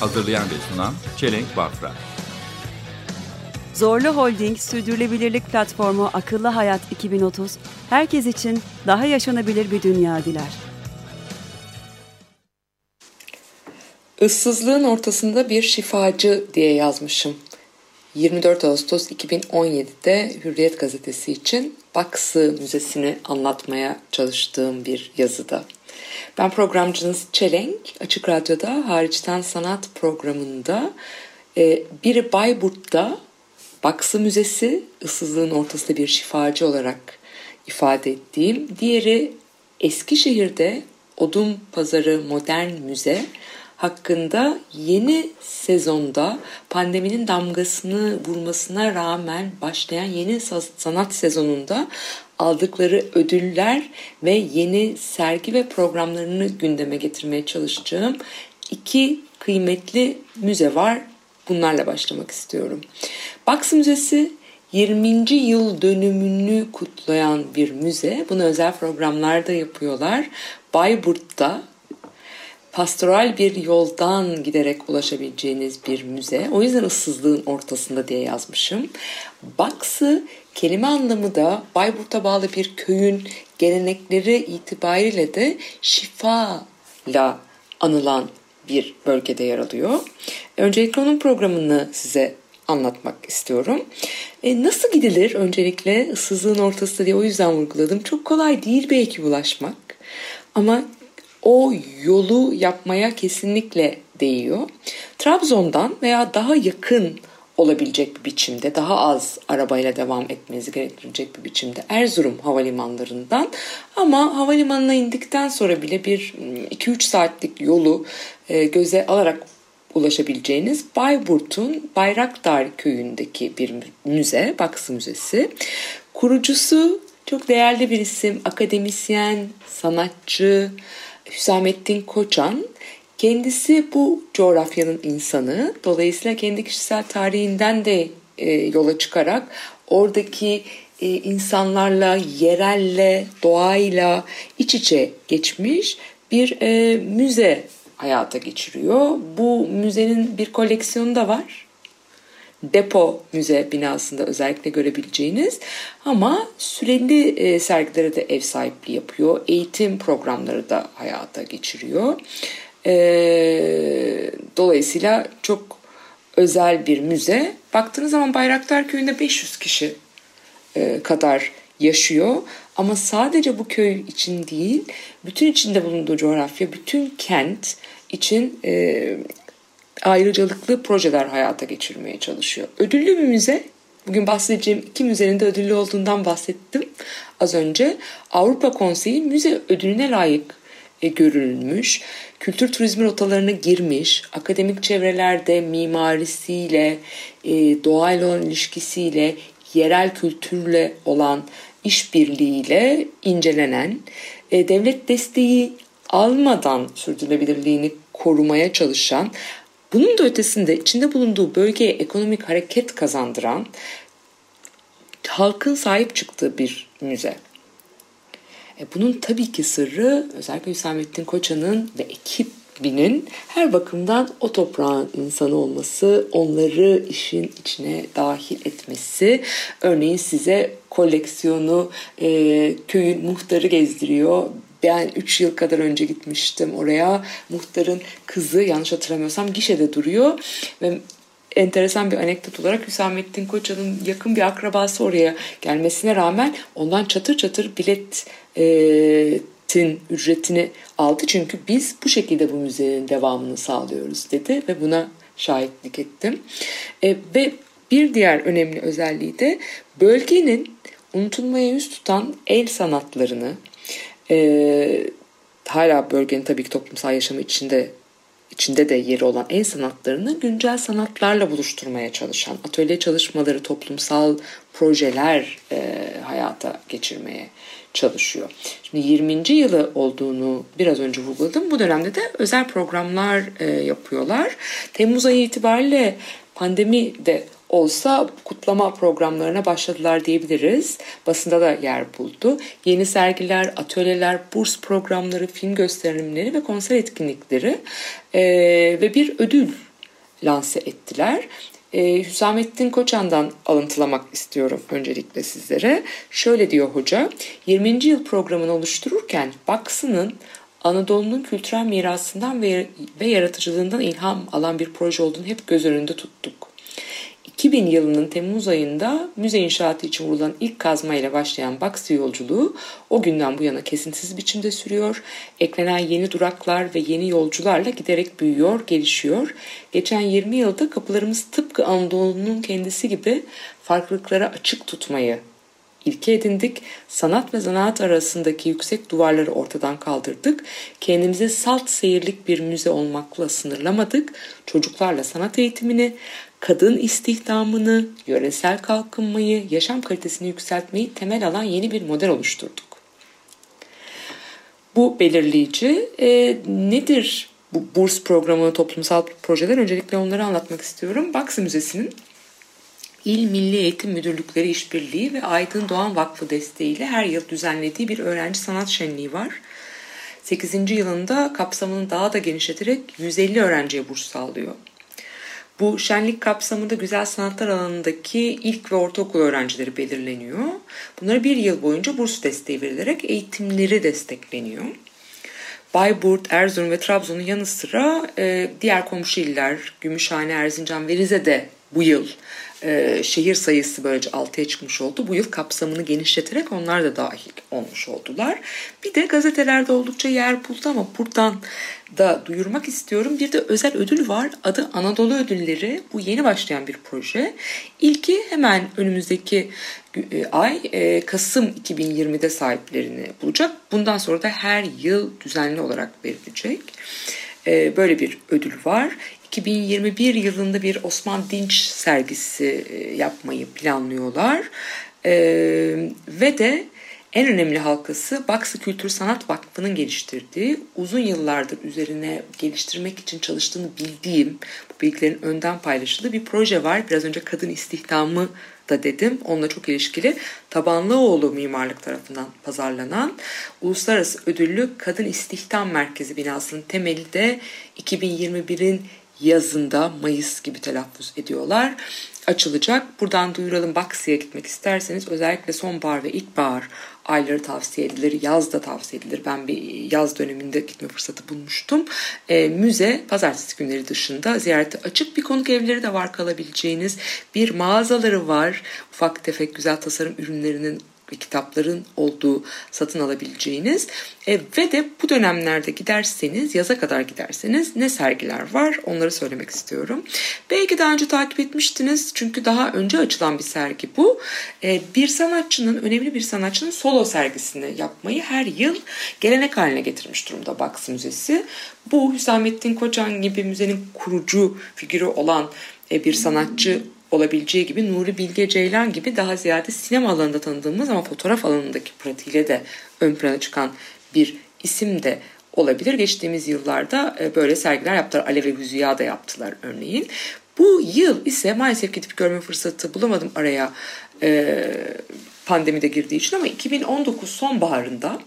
Hazırlayan ve sunan Çelenk Bafra Zorlu Holding Sürdürülebilirlik Platformu Akıllı Hayat 2030, herkes için daha yaşanabilir bir dünya diler. Issızlığın ortasında bir şifacı diye yazmışım. 24 Ağustos 2017'de Hürriyet Gazetesi için Baksı Müzesi'ni anlatmaya çalıştığım bir yazıda. Ben programcınız Çelenk, Açık Radyo'da Hariçten Sanat programında e, biri Bayburt'ta Baksı Müzesi, ıssızlığın ortasında bir şifacı olarak ifade ettiğim, diğeri Eskişehir'de Odun Pazarı Modern Müze hakkında yeni sezonda pandeminin damgasını vurmasına rağmen başlayan yeni sa- sanat sezonunda aldıkları ödüller ve yeni sergi ve programlarını gündeme getirmeye çalışacağım iki kıymetli müze var. Bunlarla başlamak istiyorum. Baksı Müzesi 20. yıl dönümünü kutlayan bir müze. Bunu özel programlarda yapıyorlar. Bayburt'ta pastoral bir yoldan giderek ulaşabileceğiniz bir müze. O yüzden ıssızlığın ortasında diye yazmışım. Baksı kelime anlamı da Bayburt'a bağlı bir köyün gelenekleri itibariyle de şifayla anılan bir bölgede yer alıyor. Öncelikle onun programını size anlatmak istiyorum. E, nasıl gidilir öncelikle ıssızlığın ortasında diye o yüzden vurguladım. Çok kolay değil belki ulaşmak ama o yolu yapmaya kesinlikle değiyor. Trabzon'dan veya daha yakın olabilecek bir biçimde daha az arabayla devam etmenizi gerektirecek bir biçimde Erzurum havalimanlarından ama havalimanına indikten sonra bile bir 2-3 saatlik yolu e, göze alarak ulaşabileceğiniz Bayburt'un Bayraktar köyündeki bir müze, Baksı Müzesi. Kurucusu çok değerli bir isim, akademisyen, sanatçı Hüsamettin Koçan. Kendisi bu coğrafyanın insanı. Dolayısıyla kendi kişisel tarihinden de e, yola çıkarak oradaki e, insanlarla, yerelle, doğayla iç içe geçmiş bir e, müze hayata geçiriyor. Bu müzenin bir koleksiyonu da var. Depo müze binasında özellikle görebileceğiniz ama süreli e, sergilere de ev sahipliği yapıyor. Eğitim programları da hayata geçiriyor. E, dolayısıyla çok özel bir müze. Baktığınız zaman Bayraktar Köyü'nde 500 kişi e, kadar yaşıyor. Ama sadece bu köy için değil, bütün içinde bulunduğu coğrafya, bütün kent için e, ayrıcalıklı projeler hayata geçirmeye çalışıyor. Ödüllü bir müze. Bugün bahsedeceğim iki müzenin de ödüllü olduğundan bahsettim az önce. Avrupa Konseyi müze ödülüne layık görülmüş. Kültür turizmi rotalarına girmiş. Akademik çevrelerde mimarisiyle, e, doğayla olan ilişkisiyle, yerel kültürle olan işbirliğiyle incelenen, e, devlet desteği almadan sürdürülebilirliğini korumaya çalışan, bunun da ötesinde içinde bulunduğu bölgeye ekonomik hareket kazandıran, halkın sahip çıktığı bir müze. E bunun tabii ki sırrı özellikle Hüsamettin Koçan'ın ve ekibinin her bakımdan o toprağın insanı olması, onları işin içine dahil etmesi. Örneğin size koleksiyonu e, köyün muhtarı gezdiriyor. Ben 3 yıl kadar önce gitmiştim oraya. Muhtarın kızı yanlış hatırlamıyorsam gişede duruyor ve enteresan bir anekdot olarak Hüsamettin Koçan'ın yakın bir akrabası oraya gelmesine rağmen ondan çatır çatır biletin ücretini aldı. Çünkü biz bu şekilde bu müzenin devamını sağlıyoruz dedi ve buna şahitlik ettim. E, ve bir diğer önemli özelliği de bölgenin unutulmaya yüz tutan el sanatlarını e, hala bölgenin tabii ki toplumsal yaşamı içinde içinde de yeri olan el sanatlarını güncel sanatlarla buluşturmaya çalışan atölye çalışmaları, toplumsal projeler e, hayata geçirmeye çalışıyor. Şimdi 20. yılı olduğunu biraz önce vurguladım. Bu dönemde de özel programlar e, yapıyorlar. Temmuz ayı itibariyle pandemi de olsa kutlama programlarına başladılar diyebiliriz. Basında da yer buldu. Yeni sergiler, atölyeler, burs programları, film gösterimleri ve konser etkinlikleri e, ve bir ödül lanse ettiler. E, Hüsamettin Koçan'dan alıntılamak istiyorum öncelikle sizlere. Şöyle diyor hoca, 20. yıl programını oluştururken Baksı'nın Anadolu'nun kültürel mirasından ve, ve yaratıcılığından ilham alan bir proje olduğunu hep göz önünde tuttuk. 2000 yılının Temmuz ayında müze inşaatı için vurulan ilk kazma ile başlayan Baksı yolculuğu o günden bu yana kesintisiz biçimde sürüyor. Eklenen yeni duraklar ve yeni yolcularla giderek büyüyor, gelişiyor. Geçen 20 yılda kapılarımız tıpkı Anadolu'nun kendisi gibi farklılıklara açık tutmayı ilke edindik. Sanat ve zanaat arasındaki yüksek duvarları ortadan kaldırdık. Kendimize salt seyirlik bir müze olmakla sınırlamadık. Çocuklarla sanat eğitimini, kadın istihdamını, yöresel kalkınmayı, yaşam kalitesini yükseltmeyi temel alan yeni bir model oluşturduk. Bu belirleyici. E, nedir bu burs programı, toplumsal projeler? Öncelikle onları anlatmak istiyorum. Baksı Müzesi'nin İl Milli Eğitim Müdürlükleri İşbirliği ve Aydın Doğan Vakfı desteğiyle her yıl düzenlediği bir öğrenci sanat şenliği var. 8. yılında kapsamını daha da genişleterek 150 öğrenciye burs sağlıyor. Bu şenlik kapsamında güzel sanatlar alanındaki ilk ve ortaokul öğrencileri belirleniyor. Bunlara bir yıl boyunca burs desteği verilerek eğitimleri destekleniyor. Bayburt, Erzurum ve Trabzon'un yanı sıra e, diğer komşu iller Gümüşhane, Erzincan ve Rize'de bu yıl e, şehir sayısı böylece 6'ya çıkmış oldu. Bu yıl kapsamını genişleterek onlar da dahil olmuş oldular. Bir de gazetelerde oldukça yer buldu ama buradan da duyurmak istiyorum. Bir de özel ödül var. Adı Anadolu Ödülleri. Bu yeni başlayan bir proje. İlki hemen önümüzdeki e, ay e, Kasım 2020'de sahiplerini bulacak. Bundan sonra da her yıl düzenli olarak verilecek. E, böyle bir ödül var. 2021 yılında bir Osman Dinç sergisi yapmayı planlıyorlar. Ve de en önemli halkası Baksı Kültür Sanat Vakfı'nın geliştirdiği, uzun yıllardır üzerine geliştirmek için çalıştığını bildiğim, bu bilgilerin önden paylaşıldığı bir proje var. Biraz önce kadın istihdamı da dedim. Onunla çok ilişkili. Tabanlıoğlu Mimarlık tarafından pazarlanan Uluslararası Ödüllü Kadın İstihdam Merkezi binasının temeli de 2021'in yazında Mayıs gibi telaffuz ediyorlar. Açılacak. Buradan duyuralım Baksı'ya gitmek isterseniz özellikle sonbahar ve ilkbahar ayları tavsiye edilir. Yaz da tavsiye edilir. Ben bir yaz döneminde gitme fırsatı bulmuştum. E, müze pazartesi günleri dışında ziyarete açık bir konuk evleri de var kalabileceğiniz. Bir mağazaları var. Ufak tefek güzel tasarım ürünlerinin kitapların olduğu satın alabileceğiniz e, ve de bu dönemlerde giderseniz yaza kadar giderseniz ne sergiler var onları söylemek istiyorum. Belki daha önce takip etmiştiniz çünkü daha önce açılan bir sergi bu. E, bir sanatçının önemli bir sanatçının solo sergisini yapmayı her yıl gelenek haline getirmiş durumda Baksı Müzesi. Bu Hüsamettin Koçan gibi müzenin kurucu figürü olan e, bir sanatçı olabileceği gibi Nuri Bilge Ceylan gibi daha ziyade sinema alanında tanıdığımız ama fotoğraf alanındaki pratiğiyle de ön plana çıkan bir isim de olabilir. Geçtiğimiz yıllarda e, böyle sergiler yaptılar. Alev ve Hüzüya da yaptılar örneğin. Bu yıl ise maalesef gidip görme fırsatı bulamadım araya e, pandemide girdiği için ama 2019 sonbaharında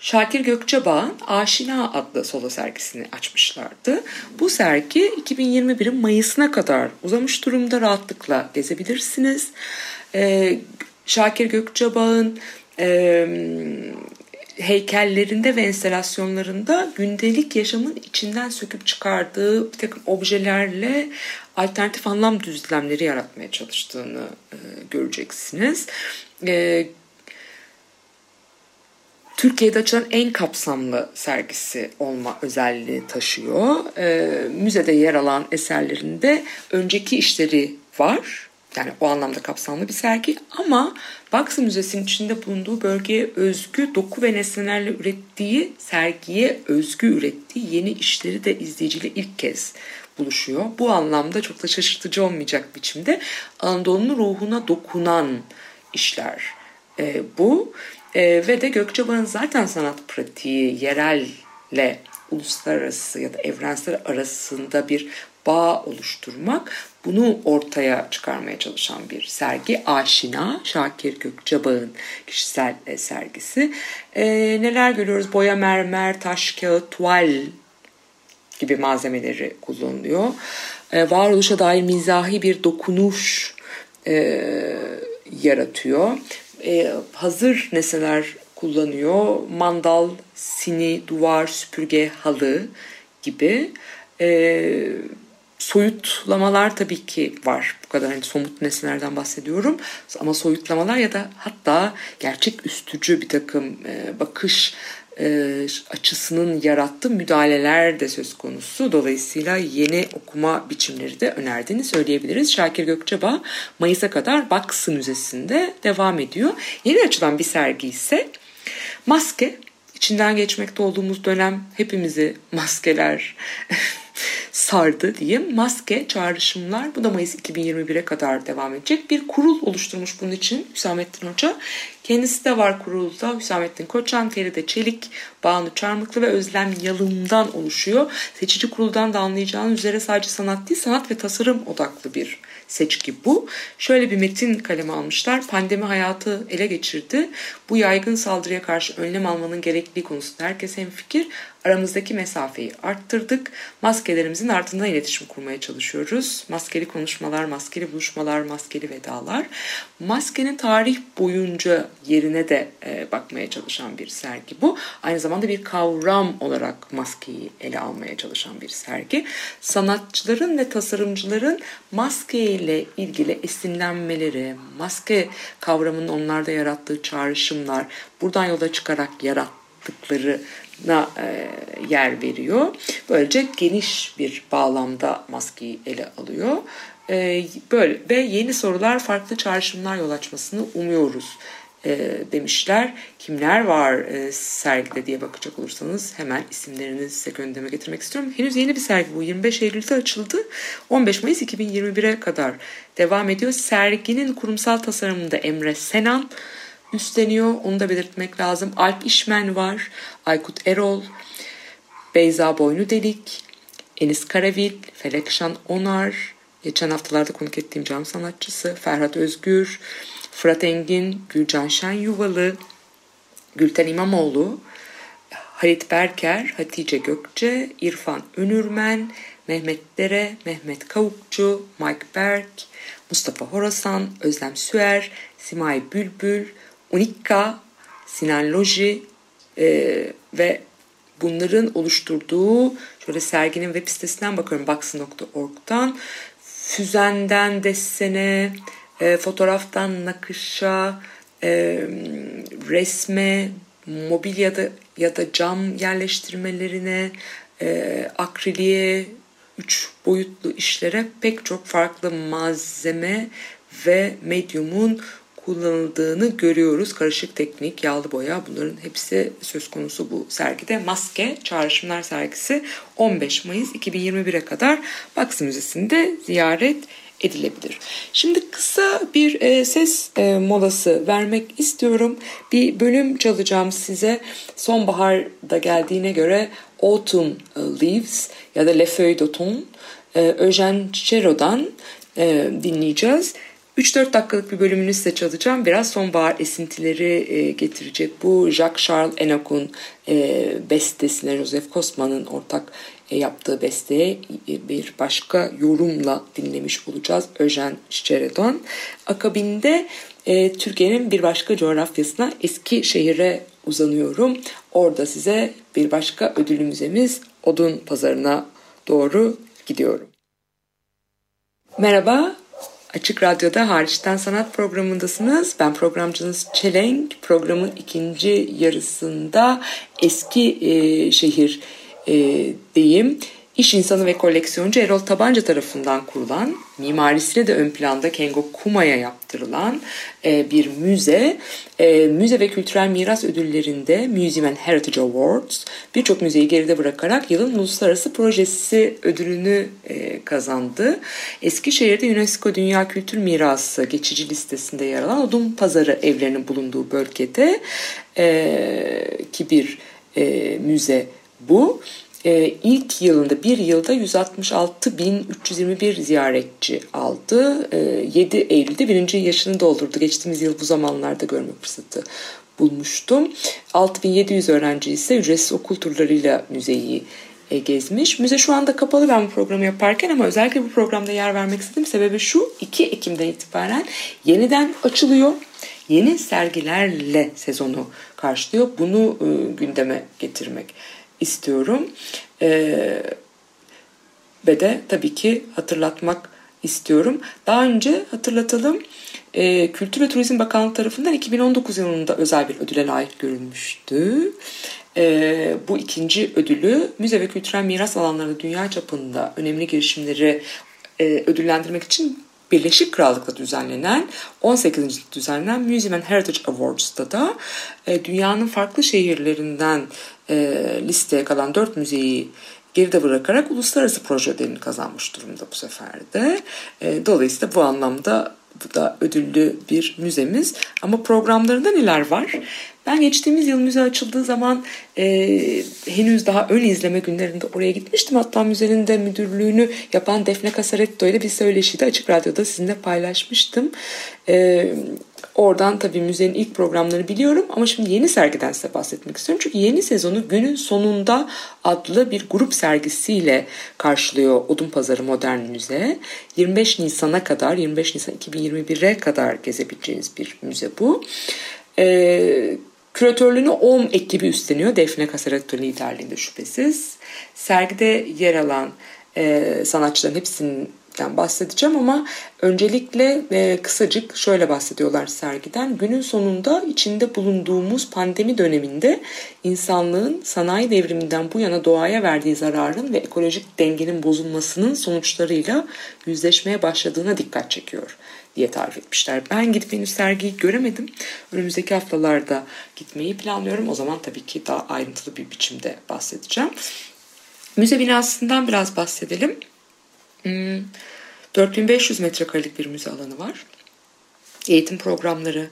Şakir Gökçebağ'ın Aşina adlı solo sergisini açmışlardı. Bu sergi 2021'in Mayıs'ına kadar uzamış durumda rahatlıkla gezebilirsiniz. Ee, Şakir Gökçebağ'ın e, heykellerinde ve enstalasyonlarında gündelik yaşamın içinden söküp çıkardığı bir takım objelerle alternatif anlam düzlemleri yaratmaya çalıştığını e, göreceksiniz. E, Türkiye'de açılan en kapsamlı sergisi olma özelliği taşıyor. E, müzede yer alan eserlerinde önceki işleri var. yani o anlamda kapsamlı bir sergi ama Baksı Müzesi'nin içinde bulunduğu bölgeye özgü doku ve nesnelerle ürettiği, sergiye özgü ürettiği yeni işleri de izleyiciyle ilk kez buluşuyor. Bu anlamda çok da şaşırtıcı olmayacak biçimde Anadolu'nun ruhuna dokunan işler e, bu. E, ve de Gökçebay'ın zaten sanat pratiği yerelle uluslararası ya da evrensel arasında bir bağ oluşturmak bunu ortaya çıkarmaya çalışan bir sergi. Aşina, Şakir Gökçebağ'ın kişisel e, sergisi. E, neler görüyoruz? Boya, mermer, taş, kağıt, tuval gibi malzemeleri kullanılıyor. E, varoluşa dair mizahi bir dokunuş e, yaratıyor. E, hazır nesneler kullanıyor. Mandal, sini, duvar, süpürge, halı gibi. E, soyutlamalar tabii ki var. Bu kadar hani somut nesnelerden bahsediyorum. Ama soyutlamalar ya da hatta gerçek üstücü bir takım e, bakış açısının yarattığı müdahaleler de söz konusu. Dolayısıyla yeni okuma biçimleri de önerdiğini söyleyebiliriz. Şakir Gökçeba Mayıs'a kadar Baksı Müzesi'nde devam ediyor. Yeni açılan bir sergi ise Maske. İçinden geçmekte olduğumuz dönem hepimizi maskeler sardı diyeyim. Maske çağrışımlar bu da Mayıs 2021'e kadar devam edecek. Bir kurul oluşturmuş bunun için Hüsamettin Hoca. Kendisi de var kurulda. Hüsamettin Koçan, Feride Çelik, Banu Çarmıklı ve Özlem Yalım'dan oluşuyor. Seçici kuruldan da anlayacağınız üzere sadece sanat değil sanat ve tasarım odaklı bir seçki bu. Şöyle bir metin kaleme almışlar. Pandemi hayatı ele geçirdi. Bu yaygın saldırıya karşı önlem almanın gerekliliği konusunda herkes hemfikir. Aramızdaki mesafeyi arttırdık. Maskelerimizin ardından iletişim kurmaya çalışıyoruz. Maskeli konuşmalar, maskeli buluşmalar, maskeli vedalar. Maskenin tarih boyunca yerine de e, bakmaya çalışan bir sergi bu. Aynı zamanda bir kavram olarak maskeyi ele almaya çalışan bir sergi. Sanatçıların ve tasarımcıların maske ile ilgili esinlenmeleri, maske kavramının onlarda yarattığı çağrışımlar, buradan yola çıkarak yarattıkları na e, yer veriyor. Böylece geniş bir bağlamda maskeyi ele alıyor. E, böyle ve yeni sorular farklı çağrışımlar yol açmasını umuyoruz e, demişler. Kimler var sergide diye bakacak olursanız hemen isimlerini size gündeme getirmek istiyorum. Henüz yeni bir sergi bu. 25 Eylül'de açıldı. 15 Mayıs 2021'e kadar devam ediyor. Serginin kurumsal tasarımında Emre Senan üstleniyor. Onu da belirtmek lazım. Alp İşmen var. Aykut Erol, Beyza Boynu Delik, Enis Karavil, Felekşan Onar, geçen haftalarda konuk ettiğim cam sanatçısı Ferhat Özgür, Fırat Engin, Gülcan Şen Yuvalı, Gülten İmamoğlu, Halit Berker, Hatice Gökçe, İrfan Önürmen, Mehmet Dere, Mehmet Kavukçu, Mike Berk, Mustafa Horasan, Özlem Süer, Simay Bülbül, Unikka, Sinan Loji e, ve bunların oluşturduğu şöyle serginin web sitesinden bakıyorum boxing.org'dan füzenden desene, e, fotoğraftan nakışa, e, resme, mobilyada ya da cam yerleştirmelerine, e, akriliğe, üç boyutlu işlere pek çok farklı malzeme ve medyumun kullanıldığını görüyoruz. Karışık teknik, yağlı boya bunların hepsi söz konusu bu sergide. Maske Çağrışımlar sergisi 15 Mayıs 2021'e kadar Baksı Müzesi'nde ziyaret edilebilir. Şimdi kısa bir e, ses e, molası vermek istiyorum. Bir bölüm çalacağım size. Sonbaharda geldiğine göre Autumn Leaves ya da Le Feuille d'Automne e, Eugène Chichero'dan e, dinleyeceğiz. 3-4 dakikalık bir bölümünü size çalacağım. Biraz sonbahar esintileri e, getirecek. Bu Jacques-Charles Enoch'un e, bestesine, Joseph Kosman'ın ortak e, yaptığı besteye bir başka yorumla dinlemiş olacağız. Öjen Şiçere'den. Akabinde Türkiye'nin bir başka coğrafyasına eski şehire uzanıyorum. Orada size bir başka ödül müzemiz Odun Pazarı'na doğru gidiyorum. Merhaba, Açık Radyo'da hariçten sanat programındasınız. Ben programcınız Çelenk. Programın ikinci yarısında eski e, şehir e. İş insanı ve koleksiyoncu Erol Tabanca tarafından kurulan, mimarisiyle de ön planda Kengo Kuma'ya yaptırılan e, bir müze. E, müze ve kültürel miras ödüllerinde Museum and Heritage Awards birçok müzeyi geride bırakarak yılın uluslararası projesi ödülünü e, kazandı. Eskişehir'de UNESCO Dünya Kültür Mirası geçici listesinde yer alan Odun Pazarı evlerinin bulunduğu bölgede e, ki bir e, müze bu e, ilk yılında bir yılda 166.321 ziyaretçi aldı. E, 7 Eylül'de birinci yaşını doldurdu. Geçtiğimiz yıl bu zamanlarda görme fırsatı bulmuştum. 6700 öğrenci ise ücretsiz okul turlarıyla müzeyi e, gezmiş. Müze şu anda kapalı ben bu programı yaparken ama özellikle bu programda yer vermek istediğim sebebi şu. 2 Ekim'den itibaren yeniden açılıyor. Yeni sergilerle sezonu karşılıyor. Bunu e, gündeme getirmek istiyorum. Ee, ve de tabii ki hatırlatmak istiyorum. Daha önce hatırlatalım. E, Kültür ve Turizm Bakanlığı tarafından 2019 yılında özel bir ödüle layık görülmüştü. E, bu ikinci ödülü müze ve kültürel miras alanlarında dünya çapında önemli girişimleri e, ödüllendirmek için Birleşik Krallık'ta düzenlenen 18. düzenlenen Museum and Heritage Awards'ta da e, dünyanın farklı şehirlerinden e, listeye kalan 4 müzeyi geride bırakarak uluslararası proje ödülünü kazanmış durumda bu sefer de. E, dolayısıyla bu anlamda bu da ödüllü bir müzemiz. Ama programlarında neler var? Ben geçtiğimiz yıl müze açıldığı zaman e, henüz daha ön izleme günlerinde oraya gitmiştim. Hatta müzenin de müdürlüğünü yapan Defne Casaretto ile bir söyleşide Açık Radyo'da sizinle paylaşmıştım. E, oradan tabii müzenin ilk programlarını biliyorum ama şimdi yeni sergiden size bahsetmek istiyorum. Çünkü yeni sezonu günün sonunda adlı bir grup sergisiyle karşılıyor Odun Pazarı Modern Müze. 25 Nisan'a kadar, 25 Nisan 2021'e kadar gezebileceğiniz bir müze bu. Ee, Küratörlüğünü OM ekibi üstleniyor. Defne Casaretto liderliğinde şüphesiz. Sergide yer alan e, sanatçıların hepsinden bahsedeceğim ama öncelikle e, kısacık şöyle bahsediyorlar sergiden. Günün sonunda içinde bulunduğumuz pandemi döneminde insanlığın sanayi devriminden bu yana doğaya verdiği zararın ve ekolojik dengenin bozulmasının sonuçlarıyla yüzleşmeye başladığına dikkat çekiyor diye tarif etmişler. Ben gidip henüz sergiyi göremedim. Önümüzdeki haftalarda gitmeyi planlıyorum. O zaman tabii ki daha ayrıntılı bir biçimde bahsedeceğim. Müze binasından biraz bahsedelim. 4500 hmm, metrekarelik bir müze alanı var. Eğitim programları,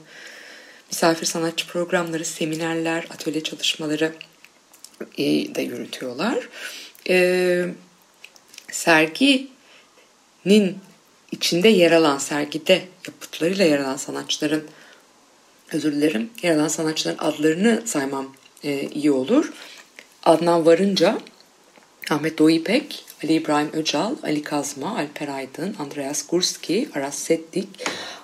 misafir sanatçı programları, seminerler, atölye çalışmaları de yürütüyorlar. Ee, serginin içinde yer alan sergide yapıtlarıyla yer alan sanatçıların özür dilerim yer alan sanatçıların adlarını saymam e, iyi olur. Adnan Varınca, Ahmet Doğu Ali İbrahim Öcal, Ali Kazma, Alper Aydın, Andreas Gurski, Aras Settik,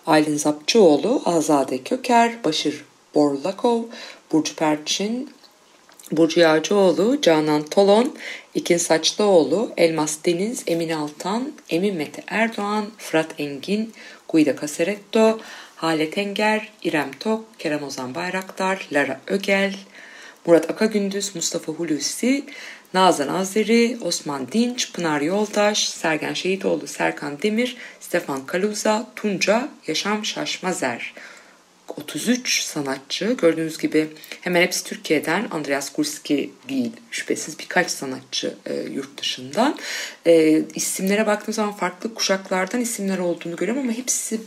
Aylin Zapçıoğlu, Azade Köker, Başır Borlakov, Burcu Perçin, Burcu Yağcıoğlu, Canan Tolon, İkin Saçlıoğlu, Elmas Deniz, Emin Altan, Emin Mete Erdoğan, Fırat Engin, Guida Casaretto, Halet Enger, İrem Tok, Kerem Ozan Bayraktar, Lara Ögel, Murat Akagündüz, Mustafa Hulusi, Nazan Azeri, Osman Dinç, Pınar Yoldaş, Sergen Şehitoğlu, Serkan Demir, Stefan Kaluza, Tunca, Yaşam Şaşmazer, 33 sanatçı. Gördüğünüz gibi hemen hepsi Türkiye'den. Andreas Kurski değil şüphesiz birkaç sanatçı e, yurt dışından. E, isimlere baktığım zaman farklı kuşaklardan isimler olduğunu görüyorum ama hepsi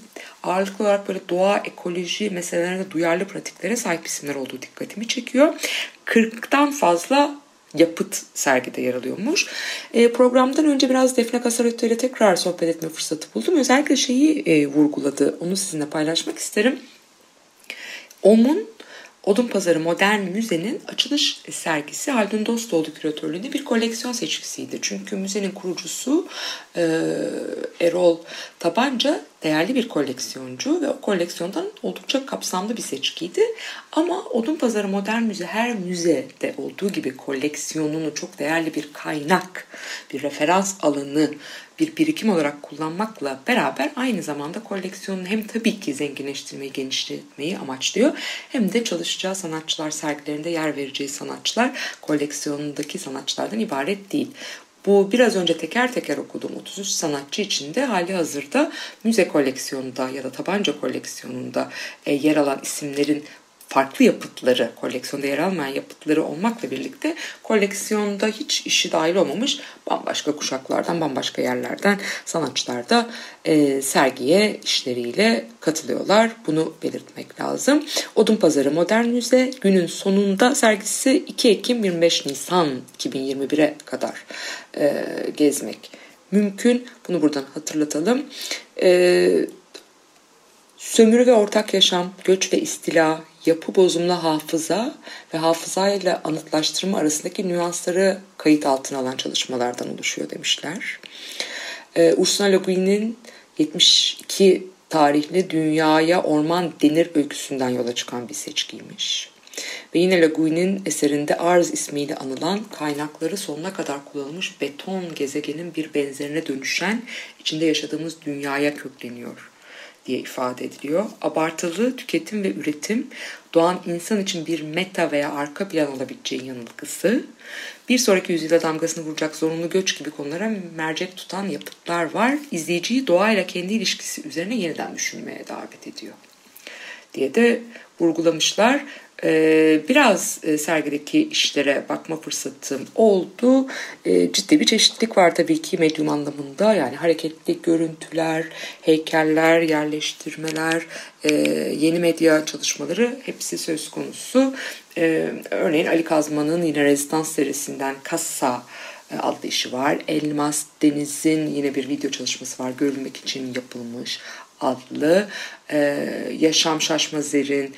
ağırlıklı olarak böyle doğa, ekoloji meselelerine duyarlı pratiklere sahip isimler olduğu dikkatimi çekiyor. 40'tan fazla yapıt sergide yer alıyormuş. E, programdan önce biraz Defne Casaretto ile tekrar sohbet etme fırsatı buldum. Özellikle şeyi e, vurguladı. Onu sizinle paylaşmak isterim. OM'un Odun Pazarı Modern Müze'nin açılış sergisi Haldun Dostoğlu küratörlüğünde bir koleksiyon seçkisiydi. Çünkü müzenin kurucusu e, Erol Tabanca değerli bir koleksiyoncu ve o koleksiyondan oldukça kapsamlı bir seçkiydi. Ama Odun Pazarı Modern Müze her müzede olduğu gibi koleksiyonunu çok değerli bir kaynak, bir referans alanı bir birikim olarak kullanmakla beraber aynı zamanda koleksiyonunu hem tabii ki zenginleştirmeyi, genişletmeyi amaçlıyor hem de çalışacağı sanatçılar sergilerinde yer vereceği sanatçılar koleksiyonundaki sanatçılardan ibaret değil. Bu biraz önce teker teker okuduğum 33 sanatçı içinde hali hazırda müze koleksiyonunda ya da tabanca koleksiyonunda e, yer alan isimlerin farklı yapıtları, koleksiyonda yer almayan yapıtları olmakla birlikte koleksiyonda hiç işi dahil olmamış bambaşka kuşaklardan, bambaşka yerlerden sanatçılar da e, sergiye işleriyle katılıyorlar. Bunu belirtmek lazım. Odun Pazarı Modern Müze günün sonunda sergisi 2 Ekim 25 Nisan 2021'e kadar e, gezmek mümkün. Bunu buradan hatırlatalım. E, sömürü ve ortak yaşam, göç ve istila, yapı bozumlu hafıza ve hafızayla anıtlaştırma arasındaki nüansları kayıt altına alan çalışmalardan oluşuyor demişler. Ee, Ursula Le Guin'in 72 tarihli Dünyaya Orman Denir öyküsünden yola çıkan bir seçkiymiş. Ve yine Le Guin'in eserinde Arz ismiyle anılan kaynakları sonuna kadar kullanılmış beton gezegenin bir benzerine dönüşen içinde yaşadığımız dünyaya kökleniyor diye ifade ediliyor. Abartılı tüketim ve üretim doğan insan için bir meta veya arka plan olabileceği yanılgısı, bir sonraki yüzyılda damgasını vuracak zorunlu göç gibi konulara mercek tutan yapıtlar var. İzleyiciyi doğayla kendi ilişkisi üzerine yeniden düşünmeye davet ediyor diye de vurgulamışlar. Ee, biraz e, sergideki işlere bakma fırsatım oldu. Ee, ciddi bir çeşitlilik var tabii ki medyum anlamında. Yani hareketli görüntüler, heykeller, yerleştirmeler, e, yeni medya çalışmaları hepsi söz konusu. Ee, örneğin Ali Kazman'ın yine Rezidans serisinden Kassa e, adlı işi var. Elmas Deniz'in yine bir video çalışması var. Görülmek için yapılmış adlı. Yaşam Şaşmazer'in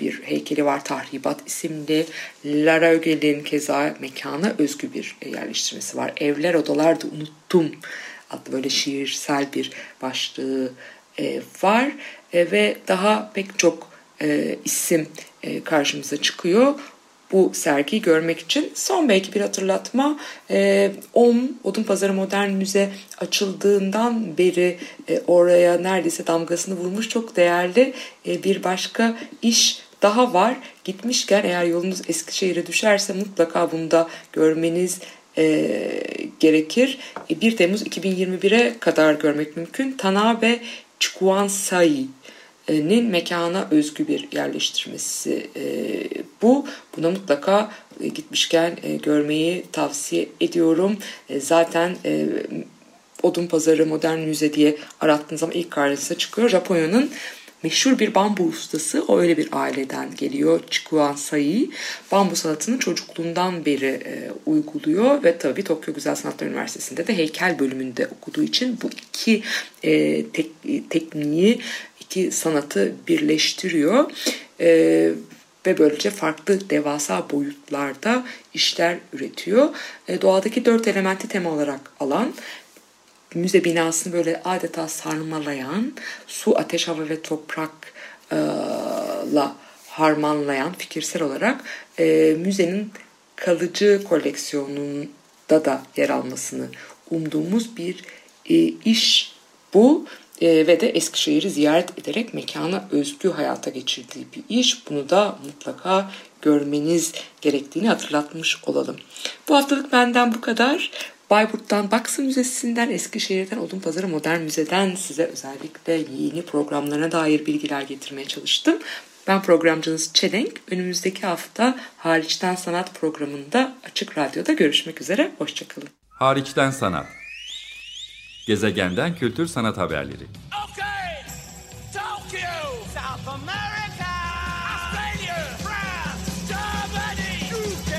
bir heykeli var Tahribat isimli. Lara Ögel'in keza mekana özgü bir e, yerleştirmesi var. Evler odalarda unuttum adlı böyle şiirsel bir başlığı e, var ve daha pek çok isim karşımıza çıkıyor bu sergiyi görmek için. Son belki bir hatırlatma. E, OM, Odun Pazarı Modern Müze açıldığından beri e, oraya neredeyse damgasını vurmuş çok değerli e, bir başka iş daha var. Gitmişken eğer yolunuz Eskişehir'e düşerse mutlaka bunu da görmeniz e, gerekir. E, 1 Temmuz 2021'e kadar görmek mümkün. Tanabe Chikuansai nin mekana özgü bir yerleştirmesi e, bu. Buna mutlaka e, gitmişken e, görmeyi tavsiye ediyorum. Zaten Odun Pazarı Modern Müze diye arattığınız zaman ilk karşınıza çıkıyor. Japonya'nın meşhur bir bambu ustası. O öyle bir aileden geliyor. Chikuan Sai. Bambu sanatını çocukluğundan beri uyguluyor ve tabii Tokyo Güzel Sanatlar Üniversitesi'nde de heykel bölümünde okuduğu için bu iki tek, tekniği iki sanatı birleştiriyor. E, ve böylece farklı devasa boyutlarda işler üretiyor. E, doğadaki dört elementi tema olarak alan müze binasını böyle adeta sarmalayan su, ateş, hava ve toprakla harmanlayan fikirsel olarak e, müzenin kalıcı koleksiyonunda da yer almasını umduğumuz bir e, iş bu e, ve de Eskişehir'i ziyaret ederek mekana özgü hayata geçirdiği bir iş. Bunu da mutlaka görmeniz gerektiğini hatırlatmış olalım. Bu haftalık benden bu kadar. Bayburt'tan Baksı Müzesi'nden, Eskişehir'den Odunpazarı Modern Müze'den size özellikle yeni programlarına dair bilgiler getirmeye çalıştım. Ben programcınız Çelenk. Önümüzdeki hafta Hariçten Sanat programında Açık Radyo'da görüşmek üzere. Hoşçakalın. Hariçten Sanat Gezegenden Kültür Sanat Haberleri Okay, Tokyo, South America, Australia, France, Germany, UK.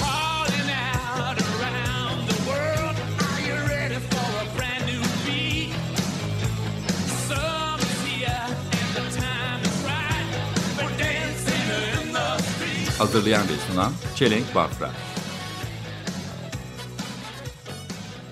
Calling out around the world, are you ready for a brand new beat? Summer's here and the time is right for dancing in the street. Hazırlayan ve sunan Çelenk Bafra